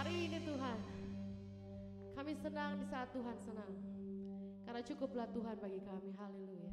hari ini Tuhan. Kami senang di saat Tuhan senang. Karena cukuplah Tuhan bagi kami. Haleluya.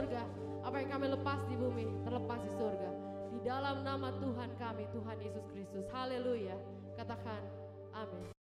surga, apa yang kami lepas di bumi terlepas di surga. Di dalam nama Tuhan kami, Tuhan Yesus Kristus. Haleluya. Katakan amin.